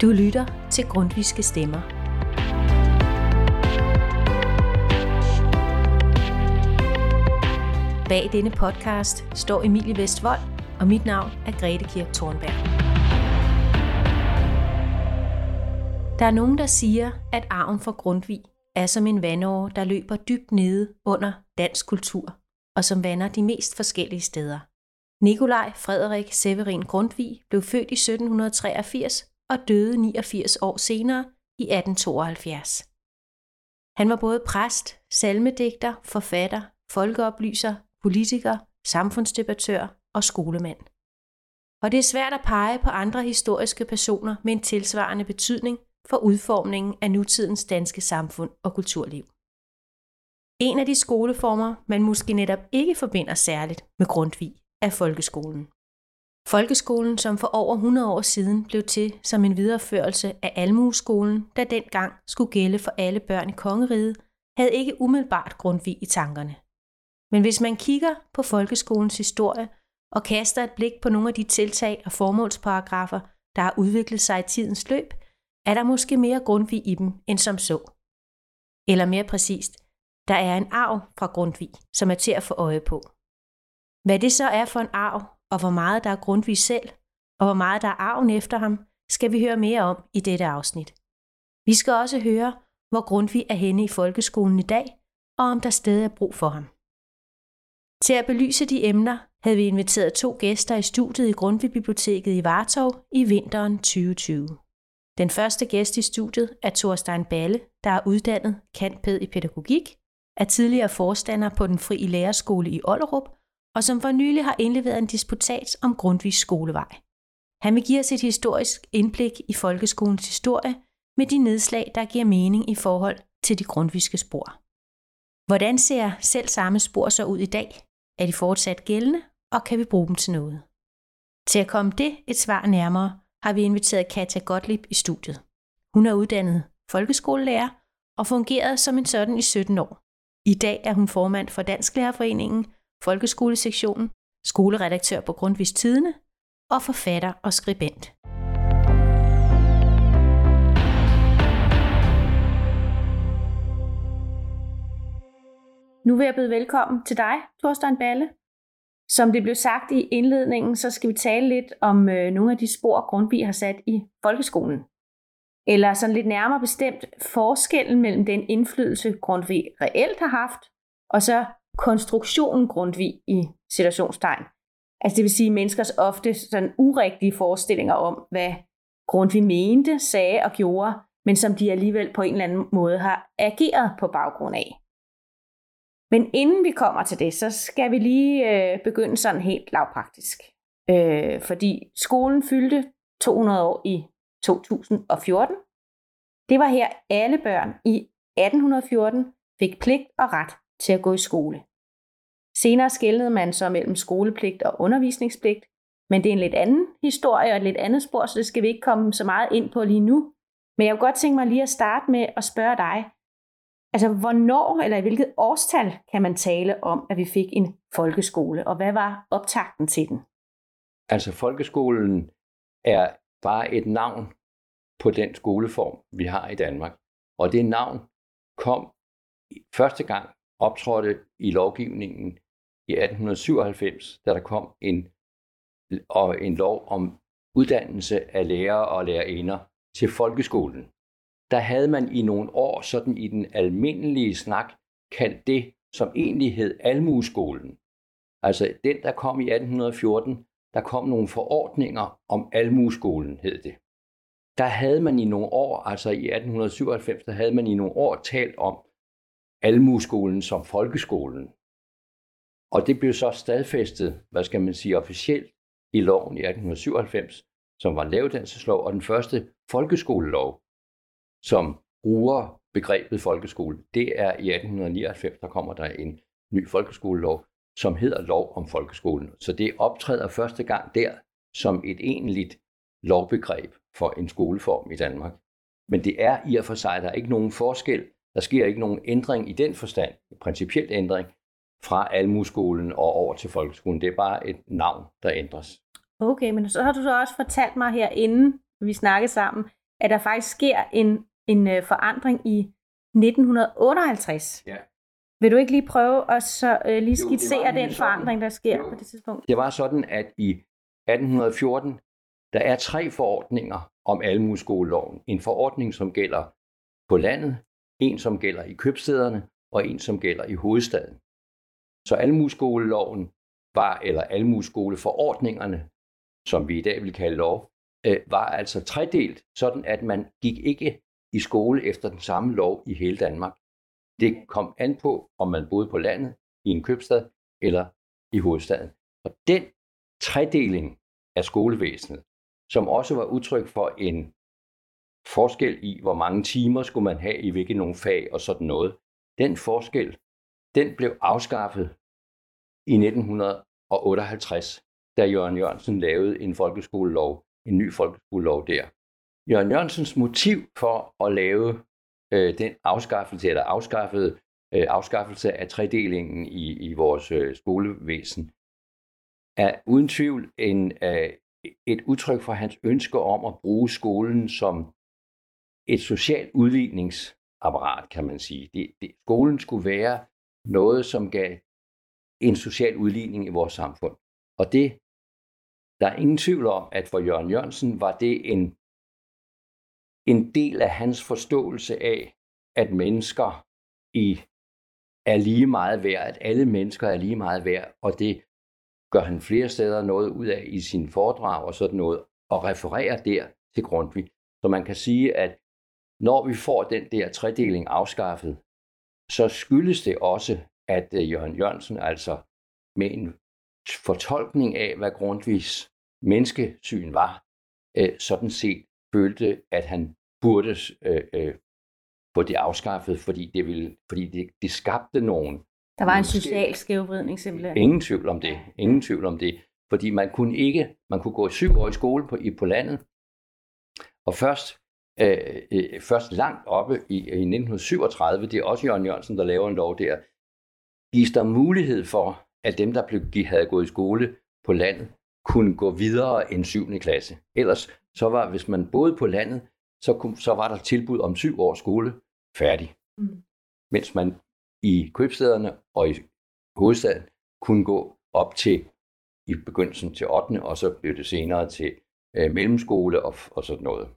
Du lytter til Grundviske Stemmer. Bag denne podcast står Emilie Vestvold, og mit navn er Grete Kirk Thornberg. Der er nogen, der siger, at arven fra Grundtvig er som en vandåre, der løber dybt nede under dansk kultur, og som vander de mest forskellige steder. Nikolaj Frederik Severin Grundtvig blev født i 1783 og døde 89 år senere i 1872. Han var både præst, salmedigter, forfatter, folkeoplyser, politiker, samfundsdebattør og skolemand. Og det er svært at pege på andre historiske personer med en tilsvarende betydning for udformningen af nutidens danske samfund og kulturliv. En af de skoleformer, man måske netop ikke forbinder særligt med Grundtvig, er folkeskolen. Folkeskolen, som for over 100 år siden blev til som en videreførelse af almueskolen, der dengang skulle gælde for alle børn i kongeriget, havde ikke umiddelbart Grundtvig i tankerne. Men hvis man kigger på folkeskolens historie og kaster et blik på nogle af de tiltag og formålsparagrafer, der har udviklet sig i tidens løb, er der måske mere Grundtvig i dem end som så. Eller mere præcist, der er en arv fra Grundtvig, som er til at få øje på. Hvad det så er for en arv, og hvor meget der er Grundtvig selv, og hvor meget der er arven efter ham, skal vi høre mere om i dette afsnit. Vi skal også høre, hvor Grundtvig er henne i folkeskolen i dag, og om der stadig er brug for ham. Til at belyse de emner havde vi inviteret to gæster i studiet i Grundtvig Biblioteket i Vartov i vinteren 2020. Den første gæst i studiet er Thorstein Balle, der er uddannet kantped i pædagogik, er tidligere forstander på den frie lærerskole i Ollerup og som for nylig har indleveret en disputat om Grundtvigs skolevej. Han vil give os et historisk indblik i folkeskolens historie med de nedslag, der giver mening i forhold til de grundviske spor. Hvordan ser selv samme spor så ud i dag? Er de fortsat gældende, og kan vi bruge dem til noget? Til at komme det et svar nærmere, har vi inviteret Katja Gottlieb i studiet. Hun er uddannet folkeskolelærer og fungeret som en sådan i 17 år. I dag er hun formand for Dansk Lærerforeningen folkeskolesektionen, skoleredaktør på Grundvis Tidene og forfatter og skribent. Nu vil jeg byde velkommen til dig, Thorstein Balle. Som det blev sagt i indledningen, så skal vi tale lidt om øh, nogle af de spor, Grundtvig har sat i folkeskolen. Eller sådan lidt nærmere bestemt forskellen mellem den indflydelse, Grundtvig reelt har haft, og så konstruktionen Grundtvig i situationstegn. Altså det vil sige menneskers ofte sådan urigtige forestillinger om, hvad Grundtvig mente, sagde og gjorde, men som de alligevel på en eller anden måde har ageret på baggrund af. Men inden vi kommer til det, så skal vi lige øh, begynde sådan helt lavpraktisk. Øh, fordi skolen fyldte 200 år i 2014. Det var her alle børn i 1814 fik pligt og ret til at gå i skole. Senere skældnede man så mellem skolepligt og undervisningspligt, men det er en lidt anden historie og et lidt andet spor, så det skal vi ikke komme så meget ind på lige nu. Men jeg kunne godt tænke mig lige at starte med at spørge dig, altså hvornår eller i hvilket årstal kan man tale om, at vi fik en folkeskole, og hvad var optakten til den? Altså folkeskolen er bare et navn på den skoleform, vi har i Danmark. Og det navn kom første gang optrådte i lovgivningen i 1897, da der kom en, og en lov om uddannelse af lærere og lærerinder til folkeskolen. Der havde man i nogle år sådan i den almindelige snak kaldt det, som egentlig hed almueskolen. Altså den, der kom i 1814, der kom nogle forordninger om almueskolen, hed det. Der havde man i nogle år, altså i 1897, der havde man i nogle år talt om, almueskolen som folkeskolen. Og det blev så stadfæstet, hvad skal man sige, officielt i loven i 1897, som var lavuddannelseslov, og den første folkeskolelov, som bruger begrebet folkeskole. Det er i 1899, der kommer der en ny folkeskolelov, som hedder lov om folkeskolen. Så det optræder første gang der som et egentligt lovbegreb for en skoleform i Danmark. Men det er i og for sig, der er ikke nogen forskel der sker ikke nogen ændring i den forstand, en principiel ændring, fra almueskolen og over til folkeskolen. Det er bare et navn, der ændres. Okay, men så har du så også fortalt mig her, inden vi snakkede sammen, at der faktisk sker en, en øh, forandring i 1958. Ja. Vil du ikke lige prøve at så, øh, lige Jo, skitsere var den forandring, der sker Jo. på det tidspunkt? Det var sådan, at i 1814, der er tre forordninger om almueskoleloven. En forordning, som gælder på landet, en, som gælder i købstederne, og en, som gælder i hovedstaden. Så almueskoleloven var, eller almueskoleforordningerne, som vi i dag vil kalde lov, øh, var altså tredelt, sådan at man gik ikke i skole efter den samme lov i hele Danmark. Det kom an på, om man boede på landet, i en købstad eller i hovedstaden. Og den tredeling af skolevæsenet, som også var udtryk for en forskel i, hvor mange timer skulle man have i hvilke nogle fag og sådan noget. Den forskel, den blev afskaffet i 1958, da Jørgen Jørgensen lavede en folkeskolelov, en ny folkeskolelov der. Jørgen Jørgensens motiv for at lave øh, den afskaffelse, eller afskaffede, øh, afskaffelse af tredelingen i, i vores øh, skolevæsen, er uden tvivl en, øh, et udtryk for hans ønske om at bruge skolen som et socialt udligningsapparat, kan man sige. Det, det, skolen skulle være noget, som gav en social udligning i vores samfund. Og det, der er ingen tvivl om, at for Jørgen Jørgensen var det en, en del af hans forståelse af, at mennesker i er lige meget værd, at alle mennesker er lige meget værd, og det gør han flere steder noget ud af i sin foredrag og sådan noget, og refererer der til Grundtvig. Så man kan sige, at når vi får den der tredeling afskaffet, så skyldes det også, at øh, Jørgen Jørgensen altså med en fortolkning af, hvad Grundtvigs menneskesyn var, øh, sådan set følte, at han burde øh, få det afskaffet, fordi det, ville, fordi det, det skabte nogen. Der var en social skævvridning simpelthen. Ingen tvivl om det. Ingen tvivl om det. Fordi man kunne ikke, man kunne gå syv år i skole på, i, på landet, og først, øh, øh, først langt oppe i, i 1937, det er også Jørgen Jørgensen, der laver en lov der, gives der mulighed for, at dem, der blev, de havde gået i skole på landet, kunne gå videre end 7. klasse. Ellers, så var, hvis man boede på landet, så, kunne, så var der tilbud om syv års skole færdig. Mm. Mens man i købstederne og i hovedstaden kunne gå op til i begyndelsen til 8. og så blev det senere til øh, mellemskole og, og sådan noget.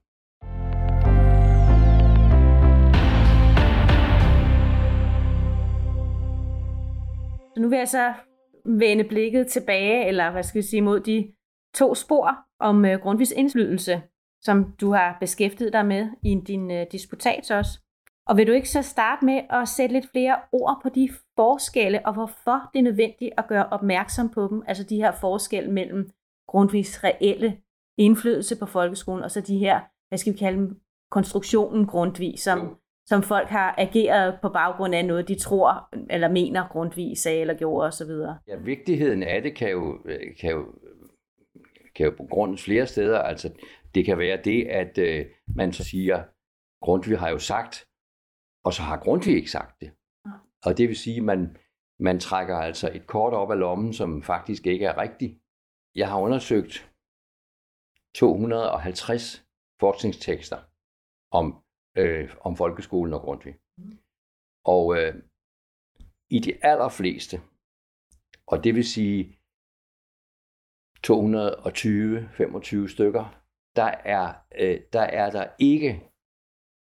Så nu vil jeg så vende blikket tilbage, eller hvad skal vi sige, mod de to spor om øh, Grundtvigs indflydelse, som du har beskæftiget dig med i din øh, disputats også. Og vil du ikke så starte med at sætte lidt flere ord på de forskelle, og hvorfor det er nødvendigt at gøre opmærksom på dem, altså de her forskelle mellem Grundtvigs reelle indflydelse på folkeskolen, og så de her, hvad skal vi kalde dem, konstruktionen Grundtvig, som, mm som folk har ageret på baggrund af noget, de tror eller mener Grundtvig sagde eller gjorde osv. Ja, vigtigheden af det kan jo, øh, kan jo, kan jo begrundes flere steder. Altså, det kan være det, at øh, man så siger, Grundtvig har jo sagt, og så har Grundtvig ikke sagt det. Og det vil sige, at man, man trækker altså et kort op af lommen, som faktisk ikke er rigtigt. Jeg har undersøgt 250 forskningstekster om, øh, om folkeskolen og Grundtvig. Og øh, i de allerfleste, og det vil sige 220-25 stykker, der er, øh, der er der ikke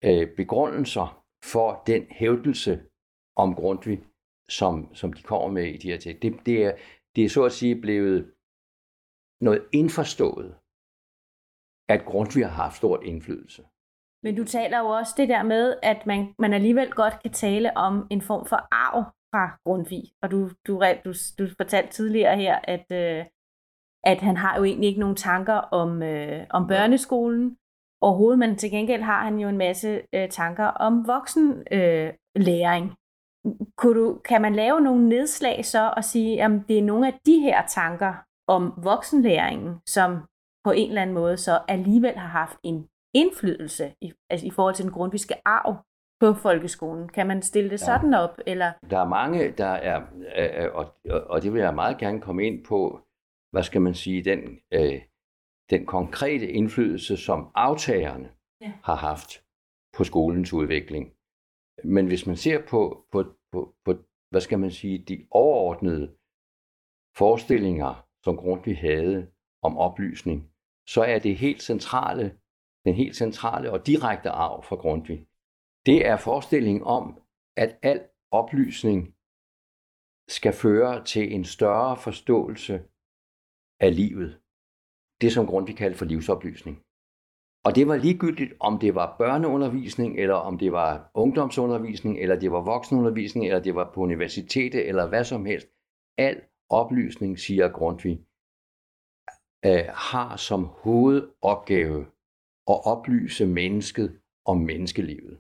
øh, begrundelser for den hævdelse om Grundtvig, som, som de kommer med i de her ting. Det, det, er, det er så at sige blevet noget indforstået, at Grundtvig har haft stort indflydelse. Men du taler jo også det der med, at man, man alligevel godt kan tale om en form for arv fra Grundtvig. Og du, du, du, du fortalte tidligere her, at, øh, at han har jo egentlig ikke nogen tanker om, øh, om børneskolen overhovedet, men til gengæld har han jo en masse øh, tanker om voksenlæring. Øh. Kunne du, kan man lave nogle nedslag så og sige, at det er nogle af de her tanker om voksenlæringen, som på en eller anden måde så alligevel har haft en indflydelse i, altså i forhold til den grundviske arv på folkeskolen. Kan man stille det Ja. sådan op? Eller? Der er mange, der er, øh, og, og- og det vil jeg meget gerne komme ind på, hvad skal man sige, den, øh, den konkrete indflydelse, som aftagerne ja. har haft på skolens udvikling. Men hvis man ser på, på, på, på hvad skal man sige, de overordnede forestillinger, som Grundtvig havde om oplysning, så er det helt centrale, den helt centrale og direkte arv fra Grundtvig, det er forestillingen om, at al oplysning skal føre til en større forståelse af livet. Det, som Grundtvig kaldte for livsoplysning. Og det var ligegyldigt, om det var børneundervisning, eller om det var ungdomsundervisning, eller det var voksenundervisning, eller det var på universitetet, eller hvad som helst. Al oplysning, siger Grundtvig, øh, har som hovedopgave og oplyse mennesket om menneskelivet.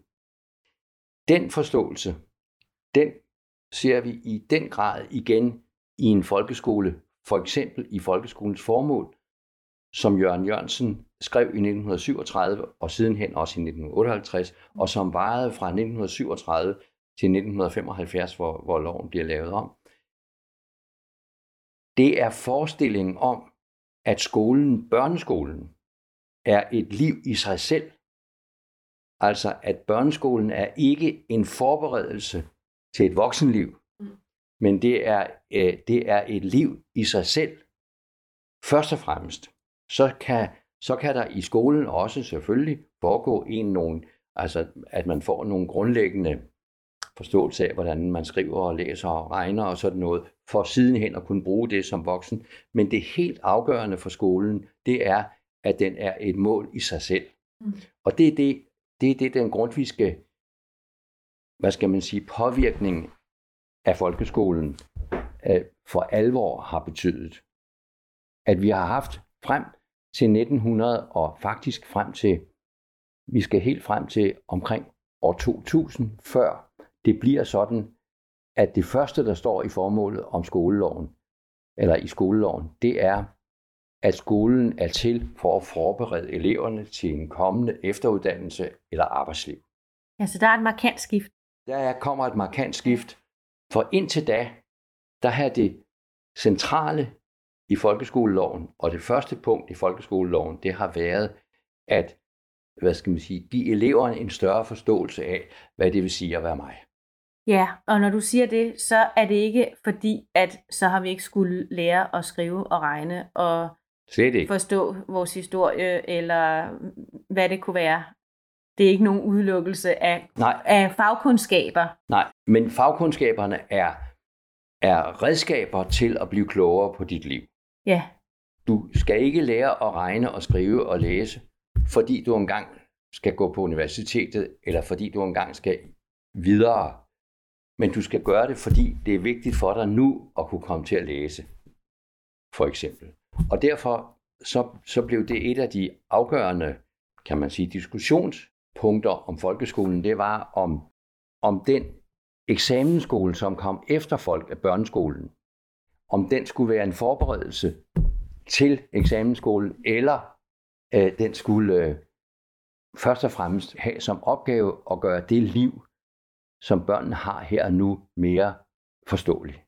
Den forståelse, den ser vi i den grad igen i en folkeskole, for eksempel i folkeskolens formål, som Jørgen Jørgensen skrev i 1937 og sidenhen også i 1958, og som varede fra 1937 til 1975, hvor, hvor loven bliver lavet om. Det er forestillingen om, at skolen, børneskolen, er et liv i sig selv. Altså, at børneskolen er ikke en forberedelse til et voksenliv, mm. men det er, øh, det er et liv i sig selv. Først og fremmest, så kan, så kan der i skolen også selvfølgelig foregå en nogen, altså at man får nogle grundlæggende forståelse af, hvordan man skriver og læser og regner og sådan noget, for sidenhen at kunne bruge det som voksen. Men det helt afgørende for skolen, det er, at den er et mål i sig selv. Mm. Og det er det, det er det, den grundviske, hvad skal man sige, påvirkning af folkeskolen øh, for alvor har betydet. At vi har haft frem til 1900 og faktisk frem til, vi skal helt frem til omkring år 2000, før det bliver sådan, at det første, der står i formålet om skoleloven, eller i skoleloven, det er, at skolen er til for at forberede eleverne til en kommende efteruddannelse eller arbejdsliv. Ja, så der er et markant skift. Der kommer et markant skift, for indtil da, der har det centrale i folkeskoleloven, og det første punkt i folkeskoleloven, det har været at hvad skal man sige, give eleverne en større forståelse af, hvad det vil sige at være mig. Ja, og når du siger det, så er det ikke fordi, at så har vi ikke skulle lære at skrive og regne og Slet ikke. forstå vores historie, eller hvad det kunne være. Det er ikke nogen udelukkelse af, Nej. af fagkundskaber. Nej, men fagkundskaberne er, er redskaber til at blive klogere på dit liv. Ja. Du skal ikke lære at regne og skrive og læse, fordi du engang skal gå på universitetet, eller fordi du engang skal videre. Men du skal gøre det, fordi det er vigtigt for dig nu at kunne komme til at læse, for eksempel. Og derfor så, så blev det et af de afgørende, kan man sige, diskussionspunkter om folkeskolen, det var om, om den eksamensskole, som kom efter folk af børneskolen, om den skulle være en forberedelse til eksamensskolen, eller øh, den skulle øh, først og fremmest have som opgave at gøre det liv, som børnene har her og nu, mere forståeligt.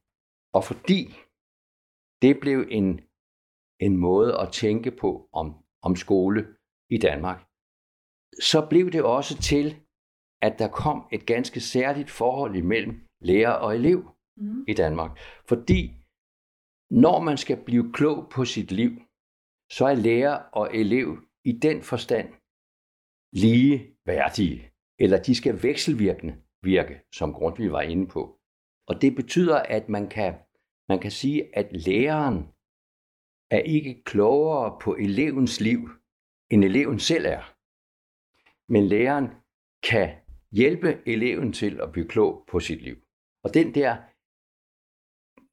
Og fordi det blev en, en måde at tænke på om, om skole i Danmark, så blev det også til, at der kom et ganske særligt forhold imellem lærer og elev mm. i Danmark. Fordi når man skal blive klog på sit liv, så er lærer og elev i den forstand lige værdige, eller de skal vekselvirkende virke, som Grundtvig var inde på. Og det betyder, at man kan, man kan sige, at læreren er ikke klogere på elevens liv, end eleven selv er. Men læreren kan hjælpe eleven til at blive klog på sit liv. Og den der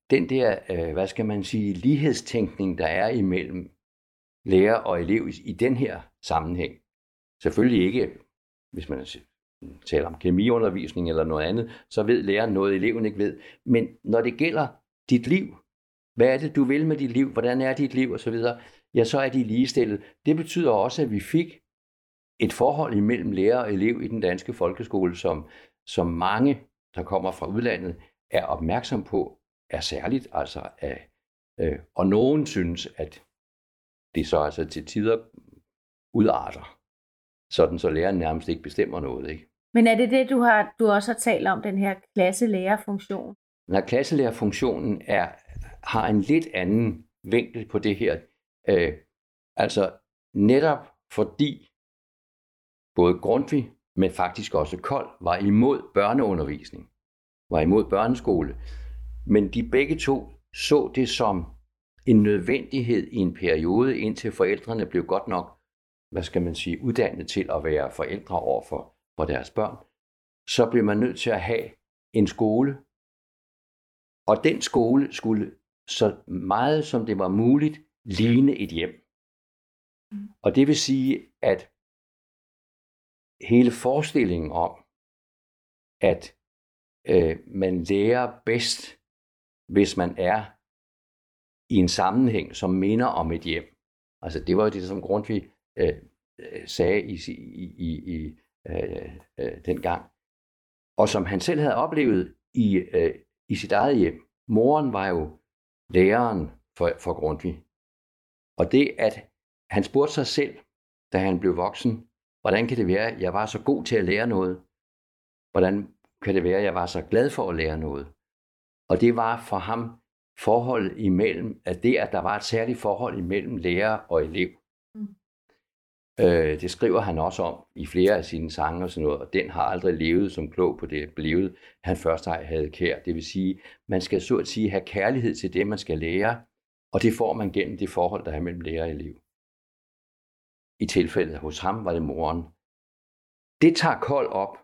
den der, øh, hvad skal man sige, lighedstænkning, der er imellem lærer og elev i, i den her sammenhæng. Selvfølgelig ikke, hvis man taler om kemiundervisning eller noget andet, så ved læreren noget, eleven ikke ved. Men når det gælder dit liv, hvad er det, du vil med dit liv, hvordan er dit liv osv., ja, så er de ligestillet. Det betyder også, at vi fik et forhold imellem lærer og elev i den danske folkeskole, som, som mange, der kommer fra udlandet, er opmærksom på er særligt, altså af, øh, og nogen synes, at det så altså til tider udarter. sådan så læreren nærmest ikke bestemmer noget. Ikke? Men er det det, du, har, du også har talt om, den her klasselærerfunktion? Når klasselærerfunktionen er, har en lidt anden vinkel på det her. Øh, altså netop fordi både Grundtvig, men faktisk også Kold, var imod børneundervisning, var imod børneskole. Men de begge to så det som en nødvendighed i en periode, indtil forældrene blev godt nok, hvad skal man sige, uddannet til at være forældre over for, for deres børn. Så blev man nødt til at have en skole, og den skole skulle så meget som det var muligt ligne et hjem. Mm. Og det vil sige, at hele forestillingen om, at øh, man lærer bedst, hvis man er i en sammenhæng, som minder om et hjem. Altså det var jo det, som Grundtvig øh, øh sagde i, i, i, i øh, øh, den gang. Og som han selv havde oplevet i, øh, i sit eget hjem. Moren var jo læreren for, for Grundtvig. Og det, at han spurgte sig selv, da han blev voksen, hvordan kan det være, at jeg var så god til at lære noget? Hvordan kan det være, at jeg var så glad for at lære noget? Og det var for ham forholdet imellem, at det, at der var et særligt forhold imellem lærer og elev. Øh, det skriver han også om i flere af sine sange og sådan noget, og den har aldrig levet som klog på det blevet, han først havde kær. Det vil sige, man skal så at sige have kærlighed til det, man skal lære, og det får man gennem det forhold, der er mellem lærer og elev. I tilfældet hos ham var det moren. Det tager Kold op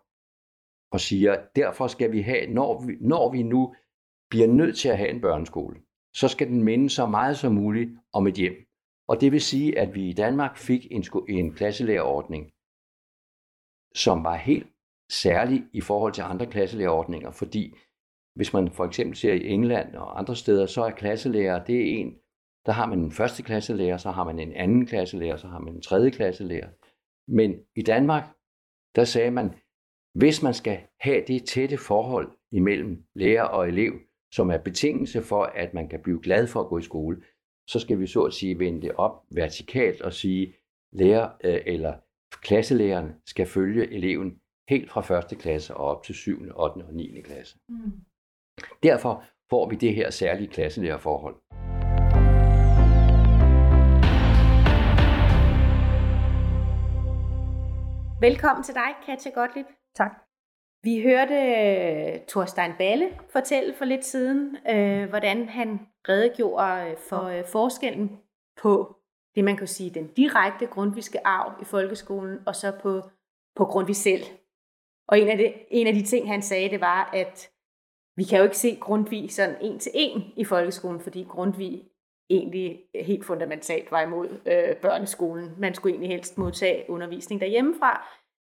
og siger, derfor skal vi have, når vi, når vi nu bliver nødt til at have en børneskole, så skal den minde så meget som muligt om et hjem. Og det vil sige, at vi i Danmark fik en, en klasselærerordning, som var helt særlig i forhold til andre klasselærerordninger, fordi hvis man for eksempel ser i England og andre steder, så er klasselærer, det er en, der har man en første klasselærer, så har man en anden klasselærer, så har man en tredje klasselærer. Men i Danmark, der sagde man, hvis man skal have det tætte forhold imellem lærer og elev, som er betingelse for, at man kan blive glad for at gå i skole, så skal vi så at sige vende det op vertikalt og sige, lærer øh, eller klasselæreren skal følge eleven helt fra første klasse og op til 7., 8. og 9. klasse. Mm. Derfor får vi det her særlige klasselærerforhold. Velkommen til dig, Katja Gottlieb. Tak. Vi hørte uh, Thorstein Balle fortælle for lidt siden, uh, hvordan han redegjorde øh, for uh, forskellen på det, man kan sige, den direkte grundviske arv i folkeskolen, og så på, på Grundtvig selv. Og en af, det, en af de ting, han sagde, det var, at vi kan jo ikke se Grundtvig sådan en til en i folkeskolen, fordi Grundtvig egentlig helt fundamentalt var imod øh, børneskolen. Man skulle egentlig helst modtage undervisning derhjemmefra.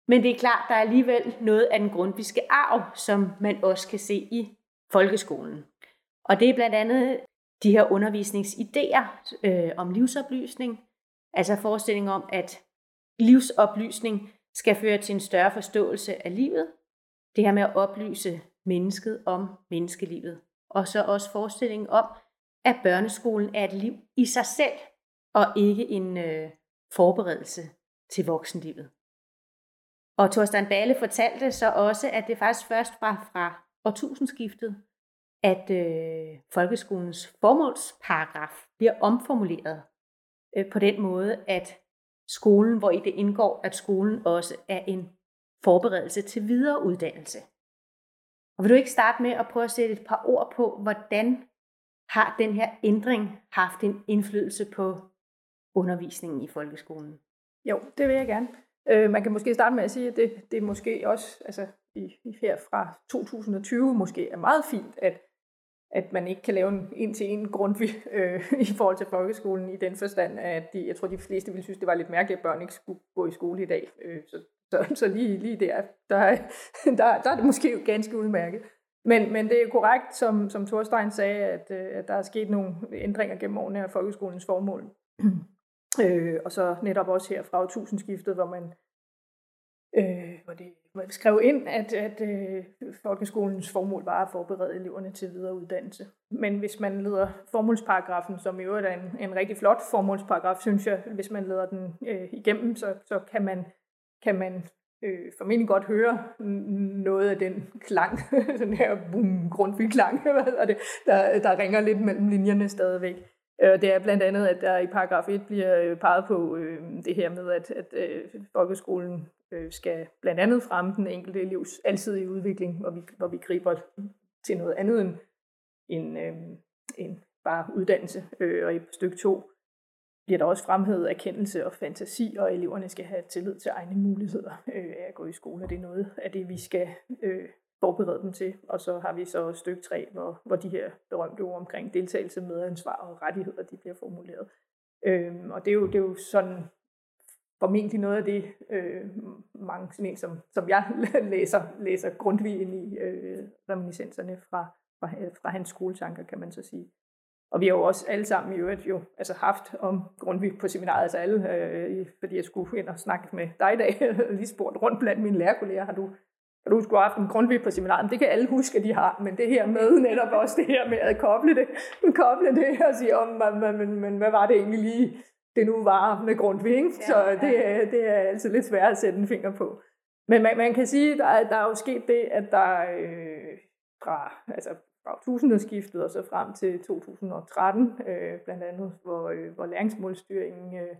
Men det er klart, der er alligevel noget af den grundviske arv, som man også kan se i folkeskolen. Og det er blandt andet de her undervisningsidéer øh, om livsoplysning, altså forestillingen om, at livsoplysning skal føre til en større forståelse af livet. Det her med at oplyse mennesket om menneskelivet. Og så også forestillingen om, at børneskolen er et liv i sig selv, og ikke en øh, forberedelse til voksenlivet. Og Thorstein Bale fortalte så også, at det faktisk først var fra årtusindskiftet, at øh, folkeskolens formålsparagraf bliver omformuleret øh, på den måde, at skolen, hvor i det indgår, at skolen også er en forberedelse til videre uddannelse. Og vil du ikke starte med at prøve at sætte et par ord på, hvordan har den her ændring haft en indflydelse på undervisningen i folkeskolen? Jo, det vil jeg gerne. Øh, man kan måske starte med at sige, at det, det er måske også altså, i, her fra 2020 måske er meget fint, at, at man ikke kan lave en en-til-en grundvig øh, i forhold til folkeskolen i den forstand, at de, jeg tror, de fleste ville synes, det var lidt mærkeligt, at børn ikke skulle gå i skole i dag. Øh, så så, så lige, lige der, der, der, der er det måske ganske udmærket. Men, men det er korrekt, som, som Thorstein sagde, at, øh, at der er sket nogle ændringer gennem årene af folkeskolens formål. øh, og så netop også her fra årtusindskiftet, hvor man, øh, hvor det, skrev ind, at, at øh, folkeskolens formål var at forberede eleverne til videre uddannelse. Men hvis man leder formålsparagrafen, som i øvrigt er en, en rigtig flot formålsparagraf, synes jeg, hvis man leder den øh, igennem, så, så kan man kan man øh, formentlig godt høre noget af den klang, den her boom, grundvig klang, det, der, der ringer lidt mellem linjerne stadigvæk. Øh, det er blandt andet, at der i paragraf 1 bliver øh, peget på øh, det her med, at, at øh, folkeskolen øh, skal blandt andet fremme den enkelte elevs alsidige udvikling, hvor vi, hvor vi griber til noget andet end, end, øh, end bare uddannelse. Øh, og i stykke 2 bliver der også fremhævet erkendelse og fantasi, og eleverne skal have tillid til egne muligheder øh, af at gå i skole. Det er noget af det, vi skal øh, forberede dem til. Og så har vi så stykke 3, hvor, hvor de her berømte ord omkring deltagelse, medansvar og rettigheder, de bliver formuleret. Øh, og det er, jo, det er jo sådan formentlig noget af det, øh, mange sådan en, som, som jeg læser, læser Grundtvig ind i øh, reminiscenserne fra, fra, fra hans skoletanker, kan man så sige. Og vi har jo også alle sammen i øvrigt jo altså haft om Grundtvig på seminaret, altså alle, øh, fordi jeg skulle ind og snakke med dig i dag, lige spurgt rundt blandt mine lærerkolleger, har du, har du skulle have haft en Grundtvig på seminaret? Men det kan alle huske, at de har, men det her med netop også det her med at koble det, koble det og sige, om, men, men, men hvad var det egentlig lige, det nu var med Grundtvig, ikke? Ja, så det, ja. det er altså lidt svært at sætte en finger på. Men man, man kan sige, at der, der er jo sket det, at der øh, fra, altså fra tusindskiftet og så frem til 2013, øh, blandt andet, hvor, øh, hvor læringsmålstyringen øh,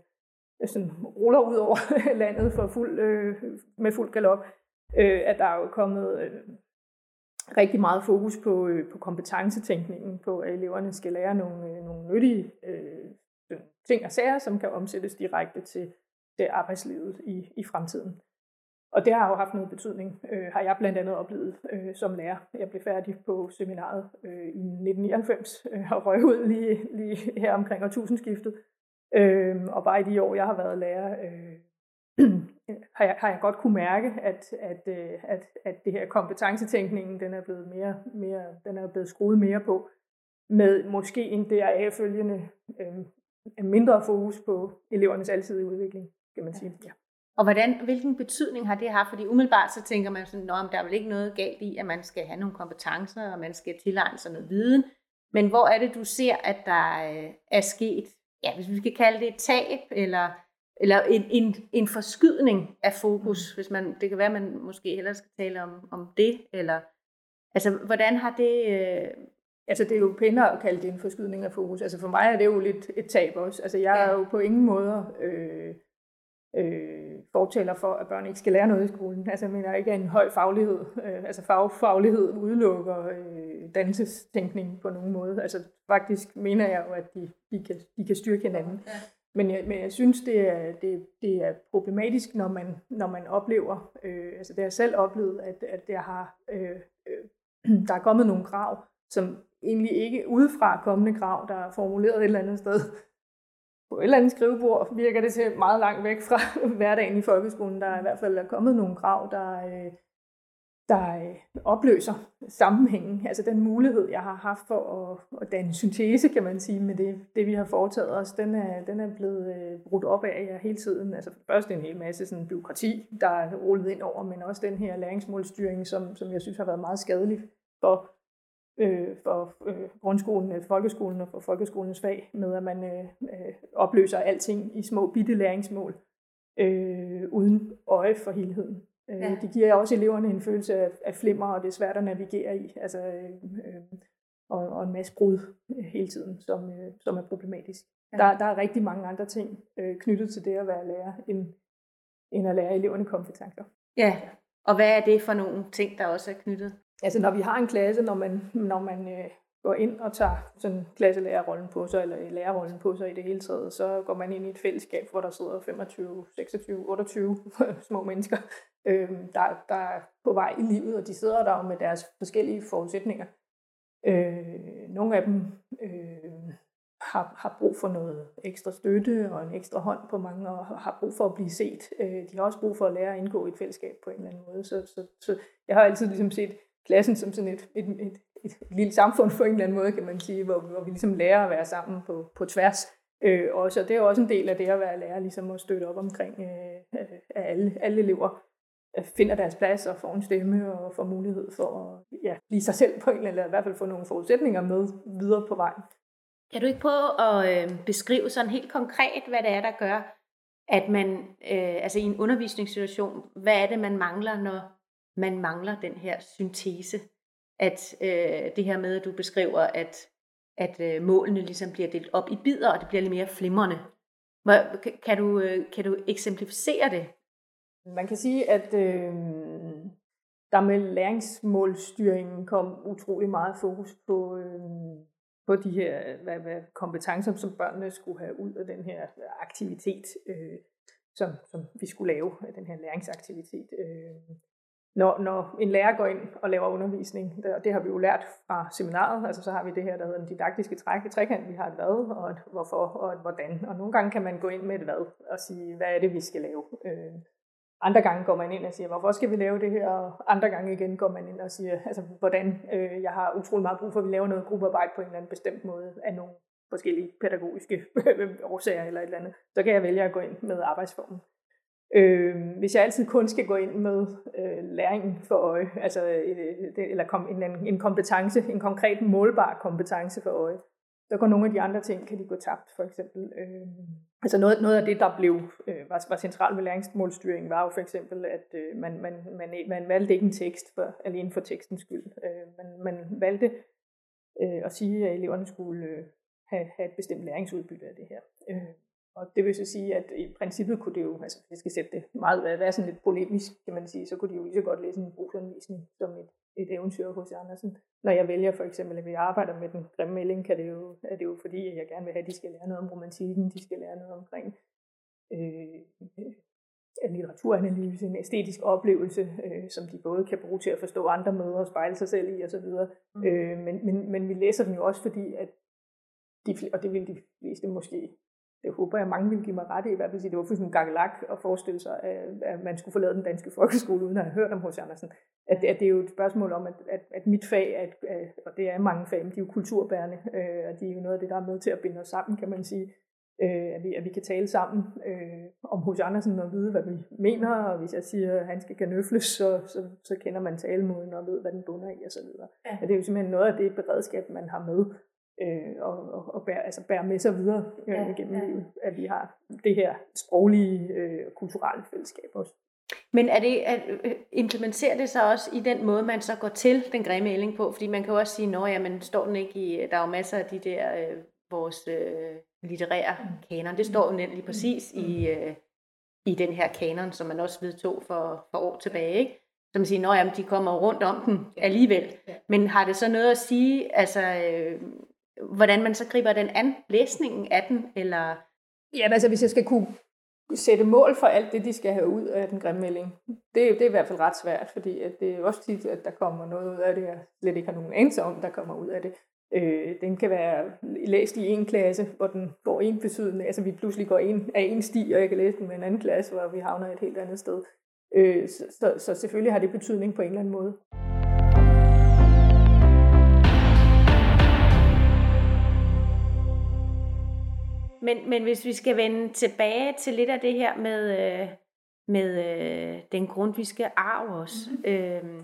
sådan ruller ud over landet for fuld, øh, med fuld galop, øh, at der er jo kommet øh, rigtig meget fokus på, øh, på kompetencetænkningen, på at eleverne skal lære nogle, øh, nogle nyttige øh, øh, ting og sager, som kan omsættes direkte til, til arbejdslivet i, i fremtiden. Og det har jo haft noget betydning, øh, har jeg blandt andet oplevet øh, som lærer. Jeg blev færdig på seminaret øh, i 1999 øh, og røg ud lige, lige her omkring årtusindskiftet. Øh, og bare i de år, jeg har været lærer, øh, har, jeg, har jeg godt kunne mærke, at, at, øh, at, at det her kompetencetænkningen, den er blevet mere, mere, den er blevet skruet mere på, med måske en deraf følgende øh, mindre fokus på elevernes alsidige udvikling, kan man sige. Ja. Og hvordan, hvilken betydning har det haft? Fordi umiddelbart så tænker man sådan, at der er vel ikke noget galt i, at man skal have nogle kompetencer, og man skal tilegne sig noget viden. Men hvor er det, du ser, at der øh, er sket, ja, hvis vi skal kalde det et tab, eller, eller en, en, en forskydning af fokus, mm. hvis man, det kan være, at man måske hellere skal tale om, om det, eller altså, hvordan har det... Øh... Altså, det er jo pænere at kalde det en forskydning af fokus. Altså, for mig er det jo lidt et tab også. Altså, jeg ja. er jo på ingen måde... Øh, øh, fortæller for, at børn ikke skal lære noget i skolen. Altså jeg mener ikke, at en høj faglighed, øh, altså fagfaglighed udelukker øh, dannelsestænkning på nogen måde. Altså faktisk mener jeg jo, at de, de, kan, de kan styrke hinanden. Ja. Men, jeg, men jeg synes, det er, det, det er problematisk, når man, når man oplever, øh, altså det har jeg selv oplevet, at, at der, har, øh, øh, der er kommet nogle krav, som egentlig ikke udefra kommende krav, der er formuleret et eller andet sted, på et eller andet skrivebord virker det til meget langt væk fra hverdagen i folkeskolen. Der er i hvert fald er kommet nogle krav, der, øh, der øh, opløser sammenhængen. Altså den mulighed, jeg har haft for at, at danne syntese, kan man sige, med det, det vi har foretaget os, den er, den er blevet øh, brudt op af jer hele tiden. Altså først en hel masse sådan byråkrati, der er rullet ind over, men også den her læringsmålstyring, som, som jeg synes har været meget skadelig for øh, for øh, grundskolen, øh, folkeskolen og for folkeskolens fag, med at man øh, øh, opløser alting i små bitte læringsmål, øh, uden øje for helheden. Øh, ja. Det giver også eleverne en følelse af, af flimmer, og det er svært at navigere i, altså, øh, øh, og, og en masse brud hele tiden, som, øh, som er problematisk. Ja. Der, der er rigtig mange andre ting øh, knyttet til det at være lærer, end, end at lære eleverne kompetencer. Ja, og hvad er det for nogle ting, der også er knyttet? Altså når vi har en klasse, når man, når man øh, går ind og tager sådan klasselærerrollen på sig, eller lærerrollen på sig i det hele taget, så går man ind i et fællesskab, hvor der sidder 25, 26, 28 små mennesker, øh, der, der er på vej i livet, og de sidder der med deres forskellige forudsætninger. Øh, nogle af dem øh, har, har brug for noget ekstra støtte og en ekstra hånd på mange, og har brug for at blive set. Øh, de har også brug for at lære at indgå i et fællesskab på en eller anden måde. Så, så, så jeg har altid ligesom set klassen som sådan et, et, et, et, lille samfund på en eller anden måde, kan man sige, hvor, hvor vi ligesom lærer at være sammen på, på tværs. Øh, også, og det er også en del af det at være lærer, ligesom at støtte op omkring, øh, øh at alle, alle elever øh, finder deres plads og får en stemme og får mulighed for at ja, blive sig selv på en eller anden, i hvert fald få nogle forudsætninger med videre på vejen. Kan du ikke prøve at øh, beskrive sådan helt konkret, hvad det er, der gør, at man, øh, altså i en undervisningssituation, hvad er det, man mangler, når man mangler den her syntese? At øh, det her med, at du beskriver, at, at øh, målene ligesom bliver delt op i bidder, og det bliver lidt mere flimrende. Kan du, øh, kan du eksemplificere det? Man kan sige, at øh, der med læringsmålstyringen kom utrolig meget fokus på, øh, på de her hvad, hvad, kompetencer, som børnene skulle have ud af den her aktivitet, øh, som, som vi skulle lave, den her læringsaktivitet. Øh, når, når en lærer går ind og laver undervisning, og det har vi jo lært fra seminaret, altså så har vi det her, der hedder den didaktiske træk, trækant, vi har et hvad, og et hvorfor, og et hvordan. Og nogle gange kan man gå ind med et hvad, og sige, hvad er det, vi skal lave. Øh, andre gange går man ind og siger, hvorfor skal vi lave det her? Og andre gange igen går man ind og siger, altså hvordan øh, jeg har utrolig meget brug for, at vi laver noget gruppearbejde på en eller anden bestemt måde af nogle forskellige pædagogiske årsager eller et eller andet. Så kan jeg vælge at gå ind med arbejdsformen. Øh, hvis jeg altid kun skal gå ind med øh, læring for øje, altså, øh, eller kom, en, en kompetence, en konkret målbar kompetence for øje, så går nogle af de andre ting, kan de gå tabt, for eksempel. Øh, altså noget, noget af det, der blev, øh, var, var centralt ved læringsmålstyringen, var jo for eksempel, at øh, man, man, man, man valgte ikke en tekst for, alene for tekstens skyld. Øh, man, man valgte øh, at sige, at eleverne skulle øh, have, have et bestemt læringsudbytte af det her. Øh, og det vil så sige, at i princippet kunne det jo, altså hvis jeg skal sætte det meget, være sådan lidt polemisk, kan man sige, så kunne de jo lige så godt læse en brugsanvisning som et, et eventyr hos Andersen. Når jeg vælger for eksempel, at vi arbejder med den grimme melding, kan det jo, er det jo fordi, at jeg gerne vil have, at de skal lære noget om romantikken, de skal lære noget omkring øh, en litteraturanalyse, en æstetisk oplevelse, øh, som de både kan bruge til at forstå andre møder og spejle sig selv i osv. Mm. Øh, men, men, men vi læser den jo også fordi, at de, og det vil de fleste måske det håber jeg, mange vil give mig ret i, i hvert fald sige, det var fuldstændig gakkelak at forestille sig, at man skulle forlade den danske folkeskole, uden at have hørt om H.C. Andersen. At, at det er jo et spørgsmål om, at, at, at mit fag, at, og det er mange fag, men de er jo kulturbærende, øh, og de er jo noget af det, der er med til at binde os sammen, kan man sige. Øh, at, vi, at vi kan tale sammen øh, om H.C. Andersen og vide, hvad vi mener, og hvis jeg siger, at han skal kanøfles, så, så, så kender man talemåden og ved, hvad den bunder i osv. Ja. det er jo simpelthen noget af det beredskab, man har med øh, og, og, og bære, altså bære med sig videre øh, ja, gennem ja. livet, at vi har det her sproglige øh, kulturelle fællesskab også. Men er det, at øh, implementerer det så også i den måde, man så går til den grimme ælling på? Fordi man kan jo også sige, at men står den ikke i, der er jo masser af de der, øh, vores øh, litterære mm. kanon, det står jo nemlig mm. præcis mm. i, øh, i den her kanon, som man også vedtog for, for år tilbage, ikke? Så man siger, at de kommer rundt om den alligevel. Men har det så noget at sige, altså, øh, hvordan man så griber den an, læsningen af den, eller... Ja, altså hvis jeg skal kunne sætte mål for alt det, de skal have ud af den grimme melding, det, det er i hvert fald ret svært, fordi at det er også tit, at der kommer noget ud af det, jeg slet ikke har nogen anelse om, der kommer ud af det. Øh, den kan være læst i en klasse, hvor den går en betydende, altså vi pludselig går en, af en sti, og jeg kan læse den med en anden klasse, hvor vi havner et helt andet sted. Øh, så, så, så selvfølgelig har det betydning på en eller anden måde. Men, men hvis vi skal vende tilbage til lidt af det her med, øh, med øh, den grundviske arv også. Mm-hmm. Øh,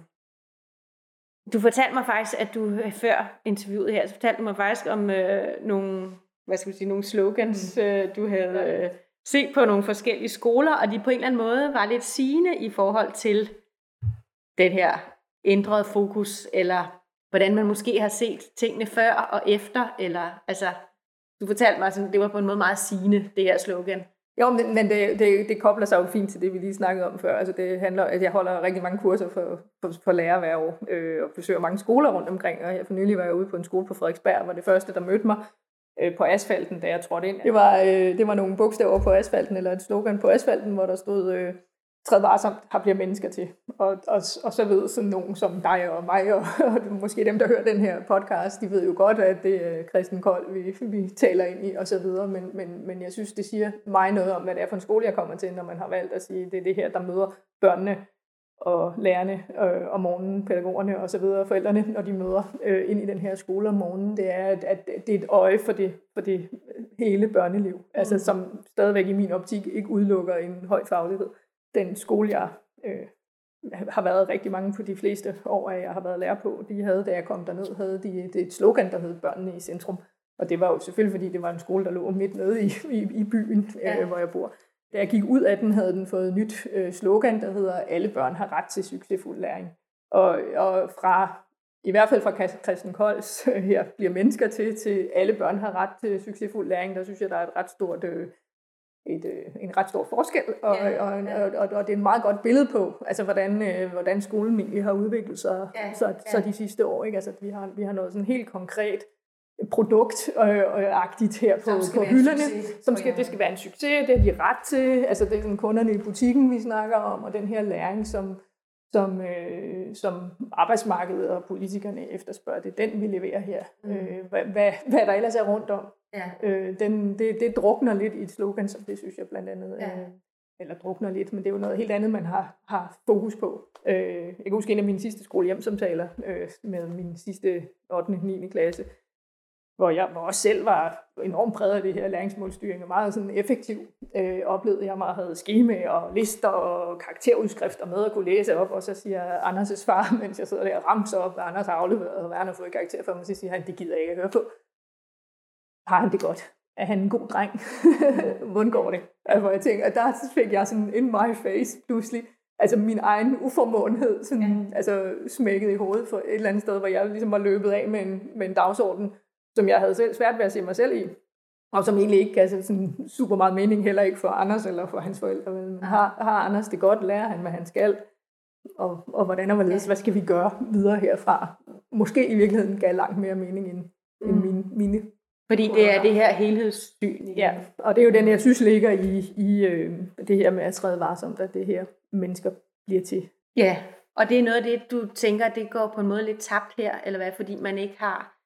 du fortalte mig faktisk, at du øh, før interviewet her, så fortalte du mig faktisk om øh, nogle, hvad skal vi sige, nogle slogans, mm. øh, du havde øh, set på nogle forskellige skoler, og de på en eller anden måde var lidt sigende i forhold til den her ændrede fokus, eller hvordan man måske har set tingene før og efter, eller altså du fortalte mig, at det var på en måde meget sigende, det her slogan. Jo, men, men det, det, det kobler sig jo fint til det, vi lige snakkede om før. Altså det handler, at jeg holder rigtig mange kurser for, for, for lærere hver år, øh, og besøger mange skoler rundt omkring. Og jeg for nylig var jeg ude på en skole på Frederiksberg, hvor det første, der mødte mig øh, på asfalten, da jeg trådte ind. Det var, øh, det var nogle bogstaver på asfalten, eller et slogan på asfalten, hvor der stod... Øh, træd varsomt, har bliver mennesker til. Og, og, og så ved sådan nogen som dig og mig, og, og måske dem, der hører den her podcast, de ved jo godt, at det er Christen Kold, vi, vi taler ind i, og så videre. Men, men, men jeg synes, det siger mig noget om, hvad det er for en skole, jeg kommer til, når man har valgt at sige, det er det her, der møder børnene og lærerne øh, om morgenen, pædagogerne og så videre, forældrene, når de møder øh, ind i den her skole om morgenen, det er, at, at det er et øje for det, for det hele børneliv, mm. altså som stadigvæk i min optik ikke udelukker en høj faglighed den skole, jeg øh, har været rigtig mange på de fleste år, at jeg har været lærer på, de havde, da jeg kom derned, havde de det et slogan, der hed Børnene i centrum. Og det var jo selvfølgelig, fordi det var en skole, der lå midt nede i, i, i byen, øh, ja. øh, hvor jeg bor. da jeg gik ud af den, havde den fået et nyt øh, slogan, der hedder, alle børn har ret til succesfuld læring. Og, og fra, i hvert fald fra Christian Kolds, øh, her bliver mennesker til, til alle børn har ret til succesfuld læring, der synes jeg, der er et ret stort... Øh, et, øh, en ret stor forskel, og, ja, og, ja. Og, og, og det er et meget godt billede på, altså hvordan, øh, hvordan skolen egentlig har udviklet sig ja, så, ja. så de sidste år. Ikke? Altså, vi, har, vi har noget sådan helt konkret produkt øh, agtigt her på, på hylderne, som skal, det skal være en succes, det har de ret til, altså det er sådan kunderne i butikken, vi snakker om, og den her læring, som, som, øh, som arbejdsmarkedet og politikerne efterspørger, det er den, vi leverer her. Mm. Øh, hvad, hvad, hvad der ellers er rundt om. Ja. Øh, den, det, det drukner lidt i et slogan, som det synes jeg blandt andet, ja. øh, eller drukner lidt, men det er jo noget helt andet, man har, har fokus på. Øh, jeg kan huske en af mine sidste skolehjemsamtaler øh, med min sidste 8. og 9. klasse, hvor jeg hvor også selv var enormt præget af det her læringsmålstyring, og meget sådan effektiv. Øh, oplevede jeg meget havde skema og lister og karakterudskrifter med at kunne læse op, og så siger Anders' far, mens jeg sidder der og ramser op, hvad Anders har afleveret, og hvad han har fået karakter for mig, så siger han, det gider jeg ikke at høre på. Har han det godt? Er han en god dreng? Hvordan går det? Altså, jeg tænker, at der fik jeg sådan in my face pludselig, altså min egen uformåenhed sådan, ja. altså smækket i hovedet for et eller andet sted, hvor jeg ligesom var løbet af med en, med en dagsorden, som jeg havde selv svært ved at se mig selv i, og som egentlig ikke gav sådan super meget mening, heller ikke for Anders eller for hans forældre. Men har, har Anders det godt? Lærer han, hvad han skal? Og, og hvordan og hvorledes, hvad skal vi gøre videre herfra? Måske i virkeligheden gav langt mere mening end, mm. end mine, mine fordi det er det her helhedssyn. Ja, og det er jo den, jeg synes ligger i, i øh, det her med at træde varsomt, at det her mennesker bliver til. Ja, og det er noget af det, du tænker, det går på en måde lidt tabt her, eller hvad, fordi man ikke har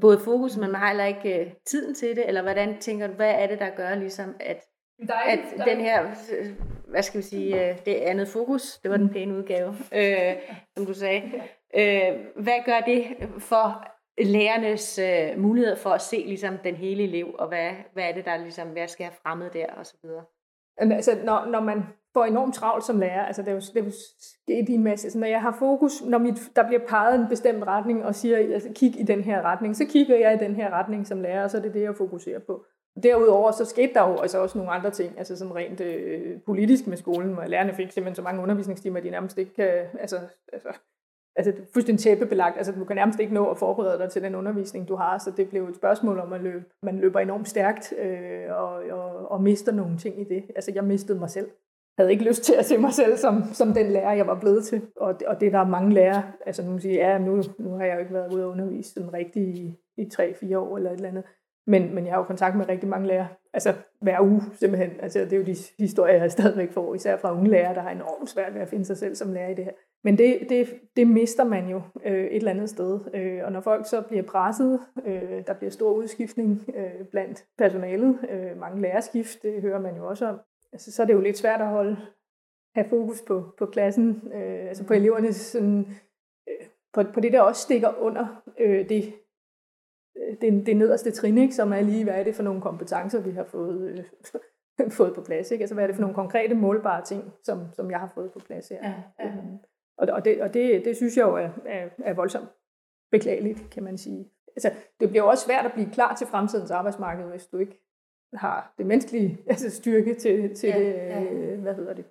både fokus, men man har heller ikke uh, tiden til det, eller hvordan tænker du, hvad er det, der gør ligesom, at, der er, at der den her, hvad skal vi sige, uh, det andet fokus, det var den pæne udgave, uh, som du sagde, uh, hvad gør det for lærernes øh, mulighed for at se ligesom den hele elev, og hvad, hvad er det, der ligesom, hvad skal have fremmet der, og så videre? Altså, når, når man får enormt travlt som lærer. Altså, det er jo, det er jo sket i en masse. Så når jeg har fokus, når mit, der bliver peget en bestemt retning og siger, altså, kig i den her retning, så kigger jeg i den her retning som lærer, og så er det det, jeg fokuserer på. Derudover så skete der jo altså også nogle andre ting, altså sådan rent øh, politisk med skolen, hvor lærerne fik simpelthen så mange undervisningstimer, at de nærmest ikke kan, altså, altså, altså det er fuldstændig tæppebelagt, altså du kan nærmest ikke nå at forberede dig til den undervisning, du har, så det blev et spørgsmål om at løbe, man løber enormt stærkt øh, og, og, og mister nogle ting i det. Altså jeg mistede mig selv havde ikke lyst til at se mig selv som, som den lærer, jeg var blevet til. Og, og det der er mange lærere, altså nu siger ja, nu, nu har jeg jo ikke været ude og undervise sådan rigtig i, i 3-4 år eller et eller andet. Men, men jeg har jo kontakt med rigtig mange lærere, altså hver uge simpelthen. Altså det er jo de historier, jeg stadigvæk får, især fra unge lærere, der har enormt svært ved at finde sig selv som lærer i det her. Men det, det, det mister man jo øh, et eller andet sted. Øh, og når folk så bliver presset, øh, der bliver stor udskiftning øh, blandt personalet, øh, mange lærerskift, det hører man jo også om, altså, så er det jo lidt svært at holde, have fokus på, på klassen, øh, altså på elevernes, sådan, øh, på, på det, der også stikker under øh, det, det, det nederste trin, ikke, som er lige, hvad er det for nogle kompetencer, vi har fået, øh, fået på plads. Ikke? Altså, hvad er det for nogle konkrete, målbare ting, som, som jeg har fået på plads her. Ja, ja. Øhm, og og, det, og det, det synes jeg jo er, er, er voldsomt beklageligt, kan man sige. Altså, det bliver jo også svært at blive klar til fremtidens arbejdsmarked, hvis du ikke har det menneskelige altså styrke til, til ja, det, ja. Øh, hvad hedder det.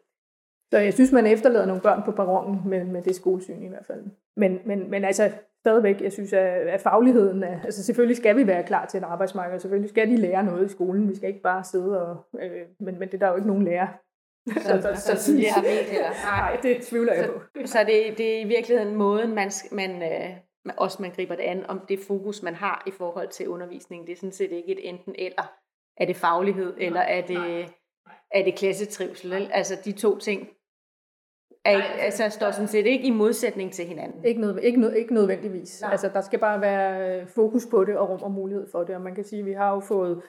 Så jeg synes, man efterlader nogle børn på perronen med, med det skolesyn i hvert fald. Men, men, men altså stadigvæk, jeg synes, at, at fagligheden er, altså selvfølgelig skal vi være klar til et arbejdsmarked, selvfølgelig skal de lære noget i skolen, vi skal ikke bare sidde og, øh, men, men det er der jo ikke nogen lærer, så, så, så, så, det har med, eller? Nej, det tvivler jeg på. Så, så det, det er i virkeligheden måden, man, man, øh, også man griber det an, om det fokus, man har i forhold til undervisning. Det er sådan set ikke et enten eller. Er det faglighed, eller er det, er det klassetrivsel? Altså de to ting er ikke, altså, står sådan set ikke i modsætning til hinanden. Ikke, nød, ikke, nød, ikke nødvendigvis. Nej. Altså, der skal bare være fokus på det og rum og mulighed for det. Og man kan sige, at vi har jo fået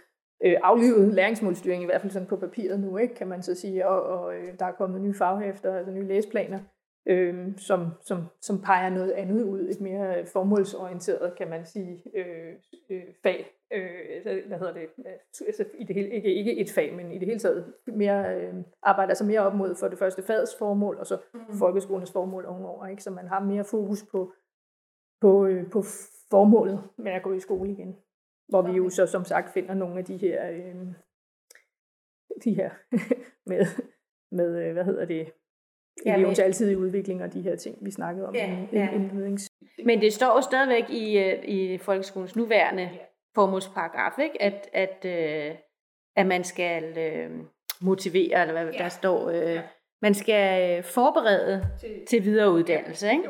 øh, aflivet læringsmålstyring, i hvert fald sådan på papiret nu, ikke, kan man så sige. Og, og øh, der er kommet nye faghæfter, altså nye læsplaner, øh, som, som, som peger noget andet ud. Et mere formålsorienteret, kan man sige, øh, øh, fag øh, hvad hedder det, altså i det hele, ikke, ikke et fag, men i det hele taget mere, øh, arbejder altså mere op mod for det første fagets formål, og så mm. folkeskolens formål ovenover, ikke? så man har mere fokus på, på, øh, på formålet med at gå i skole igen. Hvor okay. vi jo så som sagt finder nogle af de her øh, de her med, med, hvad hedder det, ja, elevens altid udvikling og de her ting, vi snakkede om ja, i ja. indlednings. Men det står jo stadigvæk i, øh, i folkeskolens nuværende ja. formålsparagraf, ikke? At, at, øh, at man skal øh, motivere, eller hvad ja. der står, øh, man skal forberede til, til videre uddannelse. Ikke?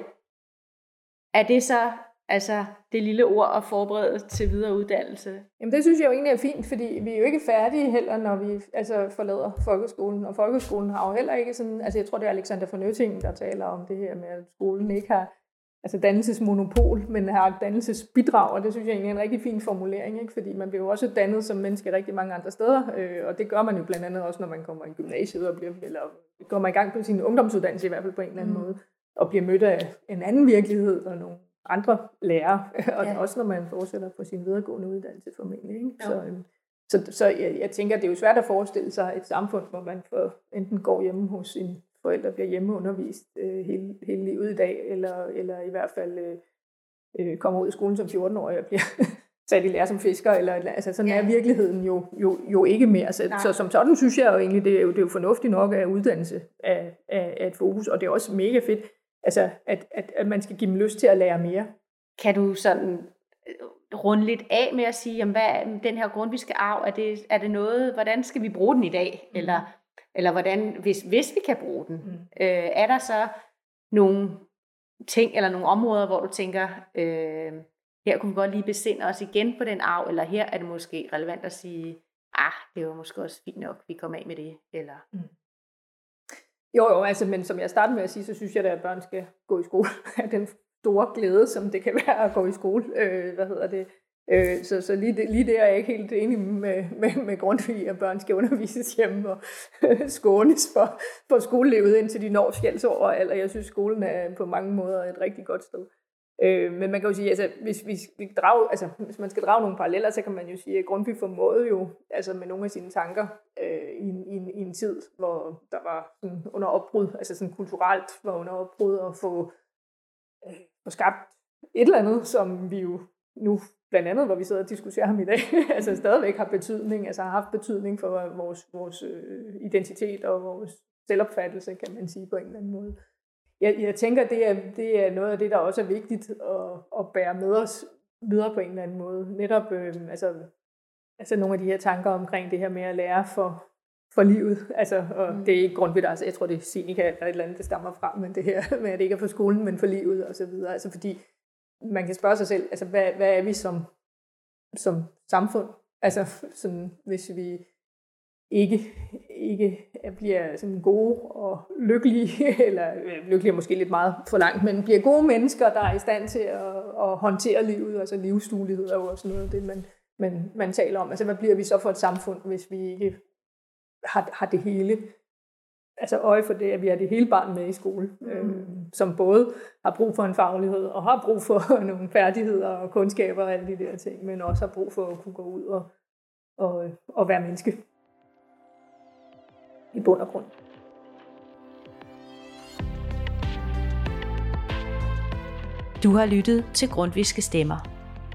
Er det så Altså det lille ord at forberede til videre uddannelse. Jamen det synes jeg jo egentlig er fint, fordi vi er jo ikke færdige heller, når vi altså, forlader folkeskolen. Og folkeskolen har jo heller ikke sådan, altså jeg tror det er Alexander von Nøtting, der taler om det her med, at skolen ikke har altså dannelsesmonopol, men har dannelsesbidrag, og det synes jeg egentlig er en rigtig fin formulering, ikke? fordi man bliver jo også dannet som menneske rigtig mange andre steder, øh, og det gør man jo blandt andet også, når man kommer i gymnasiet, og bliver, eller går man i gang på sin ungdomsuddannelse i hvert fald på en eller anden mm. måde, og bliver mødt af en anden virkelighed og nogle andre lærere, og ja. også når man fortsætter på sin videregående uddannelse formentlig. Ikke? Så, øhm, så, så jeg, jeg tænker, det er jo svært at forestille sig et samfund, hvor man for, enten går hjemme hos sin forældre, bliver hjemmeundervist øh, hele, hele livet i dag, eller, eller i hvert fald øh, øh kommer ud af skolen som 14-årig og bliver sat i lære som fisker, eller altså sådan ja. er virkeligheden jo, jo, jo ikke mere. Så, så som sådan synes jeg jo egentlig, det er jo, det er jo fornuftigt nok at uddannelse af, af, af et fokus, og det er også mega fedt, altså, at, at, at man skal give dem lyst til at lære mere. Kan du sådan øh, runde lidt af med at sige, jamen, hvad er den her grundviske arv, er det, er det noget, hvordan skal vi bruge den i dag? Mm. Eller, eller hvordan, hvis, hvis vi kan bruge den, mm. øh, er der så nogle ting eller nogle områder, hvor du tænker, øh, her kunne vi godt lige besinde os igen på den arv, eller her er det måske relevant at sige, ah, det var måske også fint nok, vi kommer af med det, eller... Mm. Jo, jo, altså, men som jeg startede med at sige, så synes jeg da, at børn skal gå i skole. den store glæde, som det kan være at gå i skole. Øh, hvad hedder det? Øh, så så lige, det, lige der er jeg ikke helt enig med, med, med Grundtvig, at børn skal undervises hjemme og skånes for, for skolelivet, indtil de når skældsår. Eller jeg synes, skolen er på mange måder et rigtig godt sted. Øh, men man kan jo sige, altså, hvis, hvis, vi drage, altså, hvis man skal drage nogle paralleller, så kan man jo sige, at Grundtvig formåede jo altså med nogle af sine tanker øh, i, i, i en tid, hvor der var sådan under opbrud, altså sådan kulturelt var under opbrud, at få, øh, få skabt et eller andet, som vi jo nu blandt andet, hvor vi sidder og diskuterer ham i dag, altså stadigvæk har betydning, altså har haft betydning for vores, vores øh, identitet og vores selvopfattelse, kan man sige på en eller anden måde jeg, jeg tænker, det er, det er noget af det, der også er vigtigt at, at bære med os videre på en eller anden måde. Netop øh, altså, altså nogle af de her tanker omkring det her med at lære for, for livet. Altså, og mm. det er ikke grundvidt, altså jeg tror, det er Sinica eller et eller andet, det stammer fra, men det her med, at det ikke er for skolen, men for livet og så videre. Altså fordi man kan spørge sig selv, altså hvad, hvad er vi som, som samfund? Altså sådan, hvis vi ikke, ikke bliver sådan gode og lykkelige, eller lykkelige er måske lidt meget for langt, men bliver gode mennesker, der er i stand til at, at håndtere livet, altså livsduelighed er jo også noget det, man, man, man taler om. Altså hvad bliver vi så for et samfund, hvis vi ikke har, har det hele, altså øje for det, at vi har det hele barn med i skole, mm. øh, som både har brug for en faglighed, og har brug for nogle færdigheder og kundskaber og alle de der ting, men også har brug for at kunne gå ud og, og, og være menneske i bund og grund. Du har lyttet til Grundviske Stemmer,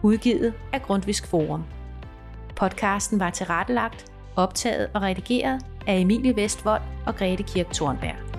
udgivet af Grundvisk Forum. Podcasten var tilrettelagt, optaget og redigeret af Emilie Vestvold og Grete Kirk Thornberg.